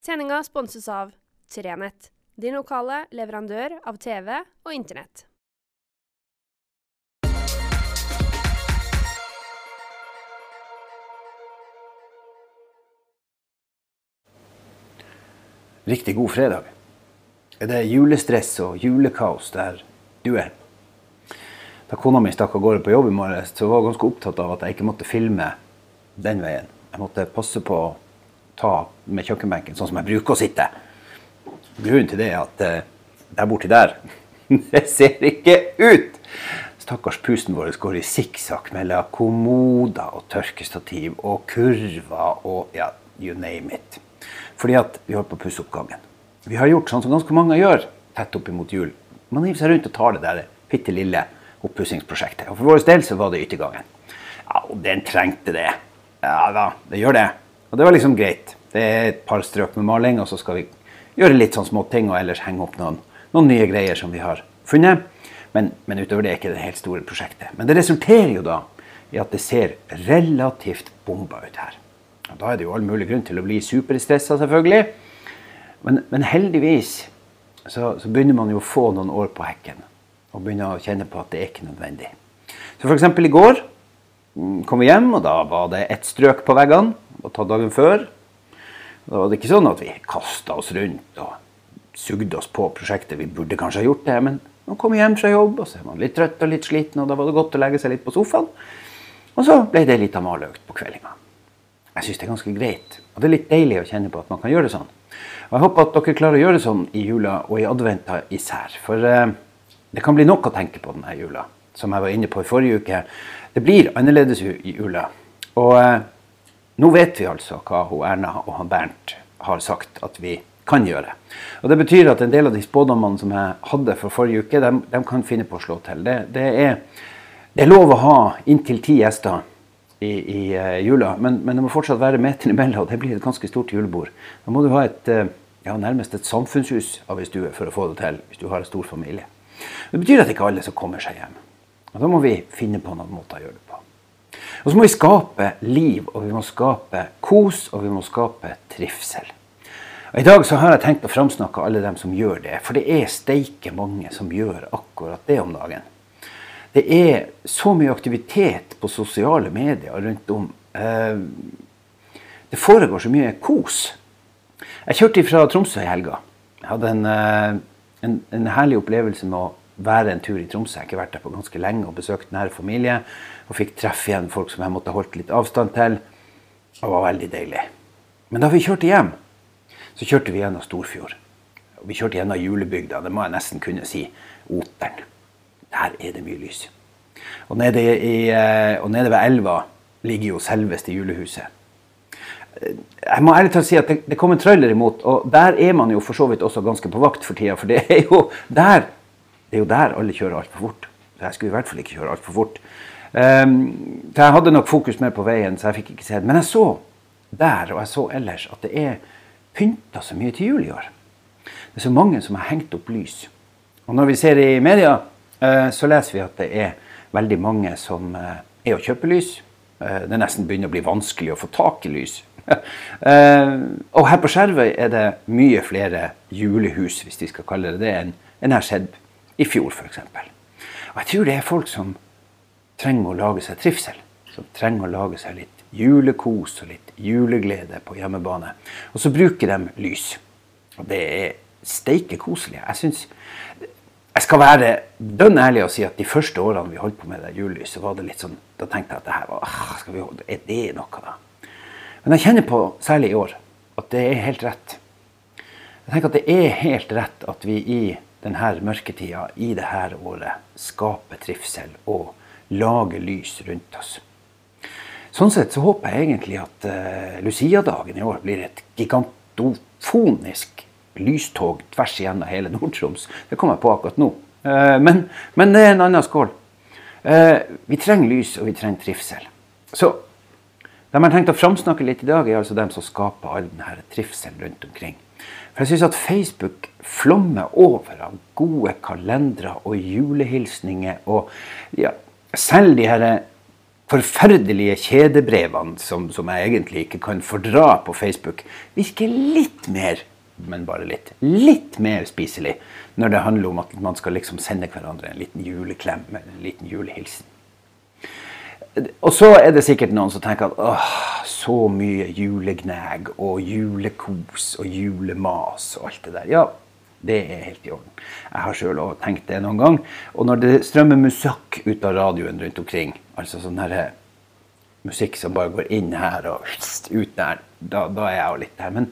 Sendinga sponses av Trenett, din lokale leverandør av TV og Internett. Riktig god fredag. Er det julestress og julekaos der du er? Da kona mi stakk av gårde på jobb i morges, så var hun ganske opptatt av at jeg ikke måtte filme den veien. Jeg måtte passe på ta med kjøkkenbenken sånn som jeg bruker å sitte. Grunnen til det er at eh, der borti der Det ser ikke ut! Stakkars pusten vår går i sikksakk mellom kommoder og tørkestativ og kurver og ja, you name it. Fordi at vi holder på å pusse opp gangen. Vi har gjort sånn som ganske mange gjør tett opp imot jul. Man hiver seg rundt og tar det der bitte lille oppussingsprosjektet. Og for vår del så var det yttergangen. Ja, og den trengte det. Ja da, det gjør det. Og det var liksom greit. Det er et par strøk med maling, og så skal vi gjøre litt sånn småting og ellers henge opp noen, noen nye greier som vi har funnet. Men, men, utover det er ikke det helt store prosjektet. Men det resulterer jo da i at det ser relativt bomba ut her. Og da er det jo all mulig grunn til å bli superstressa, selvfølgelig. Men, men heldigvis så, så, begynner man jo å få noen år på hekken. Og begynner å kjenne på at det er ikke nødvendig. Så f.eks. i går mm, kom vi hjem, og da var det ett strøk på veggene. Og tatt dagen før. Da var det ikke sånn at vi kasta oss rundt og sugde oss på prosjektet. Vi burde kanskje ha gjort det, men man kom hjem fra jobb, og så er man litt trøtt og litt sliten, og da var det godt å legge seg litt på sofaen. Og så ble det litt av maløkt på kveldinga. Jeg syns det er ganske greit. Og det er litt deilig å kjenne på at man kan gjøre det sånn. Og Jeg håper at dere klarer å gjøre det sånn i jula og i adventa især. For eh, det kan bli nok å tenke på denne jula. Som jeg var inne på i forrige uke. Det blir annerledes i jula. Og eh, nå vet vi altså hva hun Erna og han Bernt har sagt at vi kan gjøre. Og Det betyr at en del av de spådommene som jeg hadde for forrige uke, de, de kan finne på å slå til. Det, det, er, det er lov å ha inntil ti gjester i, i uh, jula, men, men, det må fortsatt være meter imellom. Det blir et ganske stort julebord. Da må du ha et, uh, ja, nærmest et samfunnshus av ei stue for å få det til, hvis du har en stor familie. Det betyr at ikke alle som kommer seg hjem. Og Da må vi finne på noen måter å gjøre det på. Og så må vi skape liv, og vi må skape kos, og vi må skape trivsel. Og I dag så har jeg tenkt å framsnakke alle dem som gjør det, for det er steike mange som gjør akkurat det om dagen. Det er så mye aktivitet på sosiale medier rundt om. Eh, det foregår så mye kos. Jeg kjørte fra Tromsø i helga. Jeg hadde en, eh, en, en, herlig opplevelse med å være en tur i Tromsø. Jeg har ikke vært der på ganske lenge og besøkt nær familie. Og fikk treffe igjen folk som jeg måtte holdt litt avstand til. Det var veldig deilig. Men da vi kjørte hjem, så kjørte vi gjennom Storfjord. Og vi kjørte gjennom julebygda. Det må jeg nesten kunne si. Oteren. Der er det mye lys. Og nede, i, eh, og nede ved elva ligger jo selveste julehuset. Jeg må ærlig talt si at det, det kom en trailer imot, og der er man jo for så vidt også ganske på vakt for tida. For det er jo der, det er jo der alle kjører altfor fort. Så jeg skulle i hvert fall ikke kjøre altfor fort. Um, så jeg hadde nok fokus mer på veien, så jeg fikk ikke se det. Men jeg så der, og jeg så ellers, at det er pynta så mye til jul i år. Det er så mange som har hengt opp lys. Og når vi ser i media uh, så leser vi at det er veldig mange som uh, er å kjøpe lys. Uh, det nesten begynner å bli vanskelig å få tak i lys. og her på Skjervøy er det mye flere julehus, hvis de skal kalle det det, enn jeg har sett i fjor f.eks. Og jeg tror det er folk som trenger å lage seg trivsel. Som trenger å lage seg litt julekos og litt juleglede på hjemmebane. Og så bruker de lys. Og det er steike koselig. Jeg synes jeg skal være dønn ærlig og si at de første årene vi holdt på med det julelyset, var det litt sånn, da tenkte jeg at det her var, ah, vi, er det noe, da? Men jeg kjenner på, særlig i år, at det er helt rett. Jeg tenker at det er helt rett at vi i denne mørketida, i dette året, skaper trivsel og lager lys rundt oss. Sånn sett så håper jeg egentlig at uh, Lucia-dagen i år blir et gigantofonisk lystog tvers igjennom hele Nord-Troms. Det kom jeg på akkurat nå. Uh, men, men, det er en annen skål. Uh, vi trenger lys, og vi trenger trivsel. Så de har tenkt å framsnakke litt i dag, er altså dem som skaper all denne trivselen rundt omkring. For jeg syns at Facebook flommer over av gode kalendere og julehilsninger. Og ja, selv de her forferdelige kjedebrevene som, som jeg egentlig ikke kan fordra på Facebook, virker litt mer, men bare litt, litt mer spiselig når det handler om at man skal liksom sende hverandre en liten juleklem eller en liten julehilsen. Og så er det sikkert noen som tenker at åh, så mye julegnag og julekos og julemas og alt det der. Ja, det er helt i orden. Jeg har sjøl òg tenkt det noen gang. Og når det strømmer musikk ut av radioen rundt omkring, altså sånn her eh, musikk som bare går inn her og ut der, da, da er jeg jo litt der. Men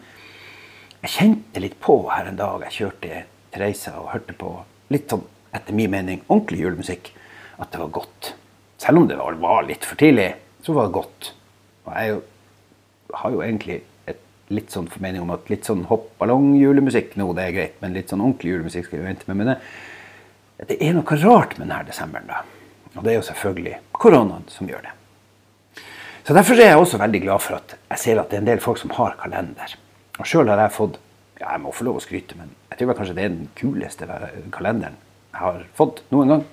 jeg kjente litt på her en dag jeg kjørte til Reisa og hørte på litt sånn, etter min mening, ordentlig julemusikk, at det var godt. Selv om det var litt for tidlig, så var det godt. Og jeg har jo egentlig et litt sånn formening om at litt sånn hoppballong-julemusikk nå, det er greit, men litt sånn ordentlig julemusikk skal vi vente med. Men det, det er noe rart med denne desemberen, da. Og det er jo selvfølgelig koronaen som gjør det. Så Derfor er jeg også veldig glad for at jeg ser at det er en del folk som har kalender. Og Sjøl har jeg fått ja, jeg må få lov å skryte, men jeg tror kanskje det er den kuleste kalenderen jeg har fått noen gang.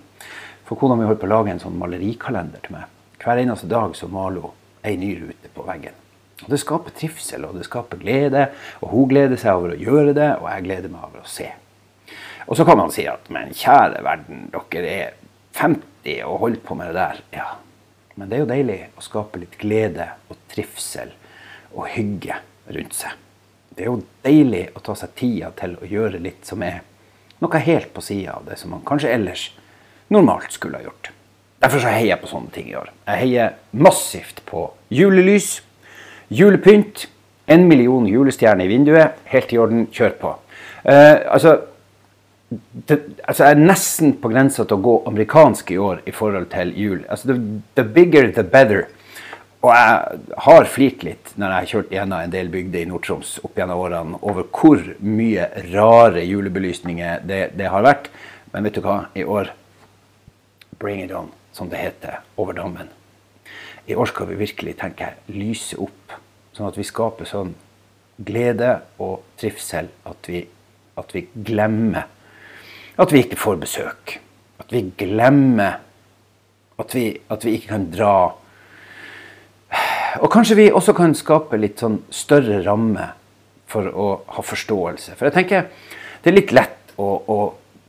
For kona mi holdt på å lage en sånn malerikalender til meg. Hver eneste dag så maler hun ei ny rute på veggen. Og Det skaper trivsel og det skaper glede. Og hun gleder seg over å gjøre det, og jeg gleder meg over å se. Og så kan man si at men kjære verden, dere er 50 og holder på med det der. Ja, men det er jo deilig å skape litt glede og trivsel og hygge rundt seg. Det er jo deilig å ta seg tida til å gjøre litt som er noe helt på sida av det som man kanskje ellers normalt skulle ha gjort. Derfor så heier jeg på sånne ting i år. Jeg heier massivt på julelys, julepynt, en million julestjerner i vinduet. Helt i orden, kjør på. Eh, altså, det, altså, Jeg er nesten på grensa til å gå amerikansk i år i forhold til jul. Altså, the, the bigger the better. Og jeg har flirt litt når jeg har kjørt gjennom en del bygder i Nord-Troms opp gjennom årene, over hvor mye rare julebelysninger det, det har vært. Men vet du hva? I år Bring it on, som det heter, over dammen. I år skal vi virkelig tenke lyse opp, sånn at vi skaper sånn glede og trivsel at vi, at vi glemmer at vi ikke får besøk. At vi glemmer at vi, at vi ikke kan dra. Og kanskje vi også kan skape litt sånn større ramme for å ha forståelse. For jeg tenker det er litt lett å, å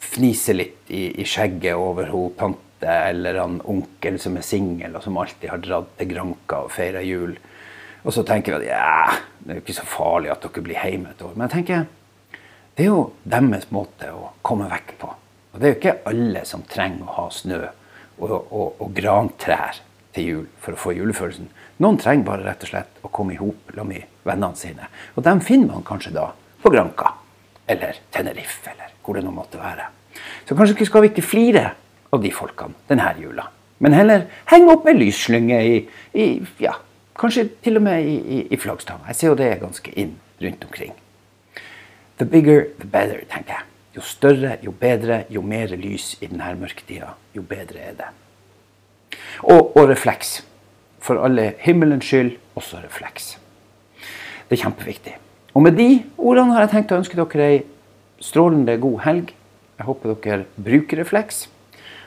fnise litt i, i skjegget over hun tante eller han onkel som er singel, og som alltid har dratt til Granka og feira jul. Og så tenker vi at ja, det er jo ikke så farlig at dere blir hjemme et år. Men jeg tenker, det er jo deres måte å komme vekk på. Og det er jo ikke alle som trenger å ha snø og, og, og grantrær til jul for å få julefølelsen. Noen trenger bare rett og slett å komme i hop med vennene sine. Og dem finner man kanskje da på Granka eller Tenerife eller hvor det nå måtte være. Så kanskje skal vi ikke flire av de folkene denne jula. Men heller henge opp en lysslynge i, i, ja, kanskje til og med i, i flaggstanga. Jeg ser jo det er ganske inn rundt omkring. The bigger, the better, tenker jeg. Jo større, jo bedre, jo mer lys i denne mørketida, jo bedre er det. Og, og refleks. For alle himmelens skyld, også refleks. Det er kjempeviktig. Og med de ordene har jeg tenkt å ønske dere ei strålende god helg. Jeg håper dere bruker refleks.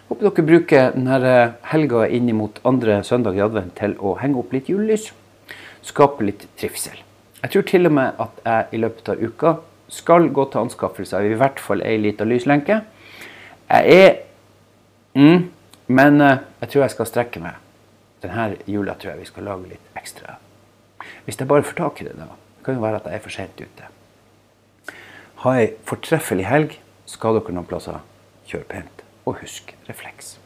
Håper dere bruker denne helga inn mot andre søndag i advent til å henge opp litt julelys. Skape litt trivsel. Jeg tror til og med at jeg i løpet av uka skal gå til anskaffelse av i hvert fall ei lita lyslenke. Jeg er mm, Men eh, jeg tror jeg skal strekke meg. Denne jula tror jeg vi skal lage litt ekstra. Hvis jeg bare får tak i det, da. Det kan jo være at jeg er for sent ute. Ha ei fortreffelig helg. Skal dere noen plasser, kjør pent og husk refleks.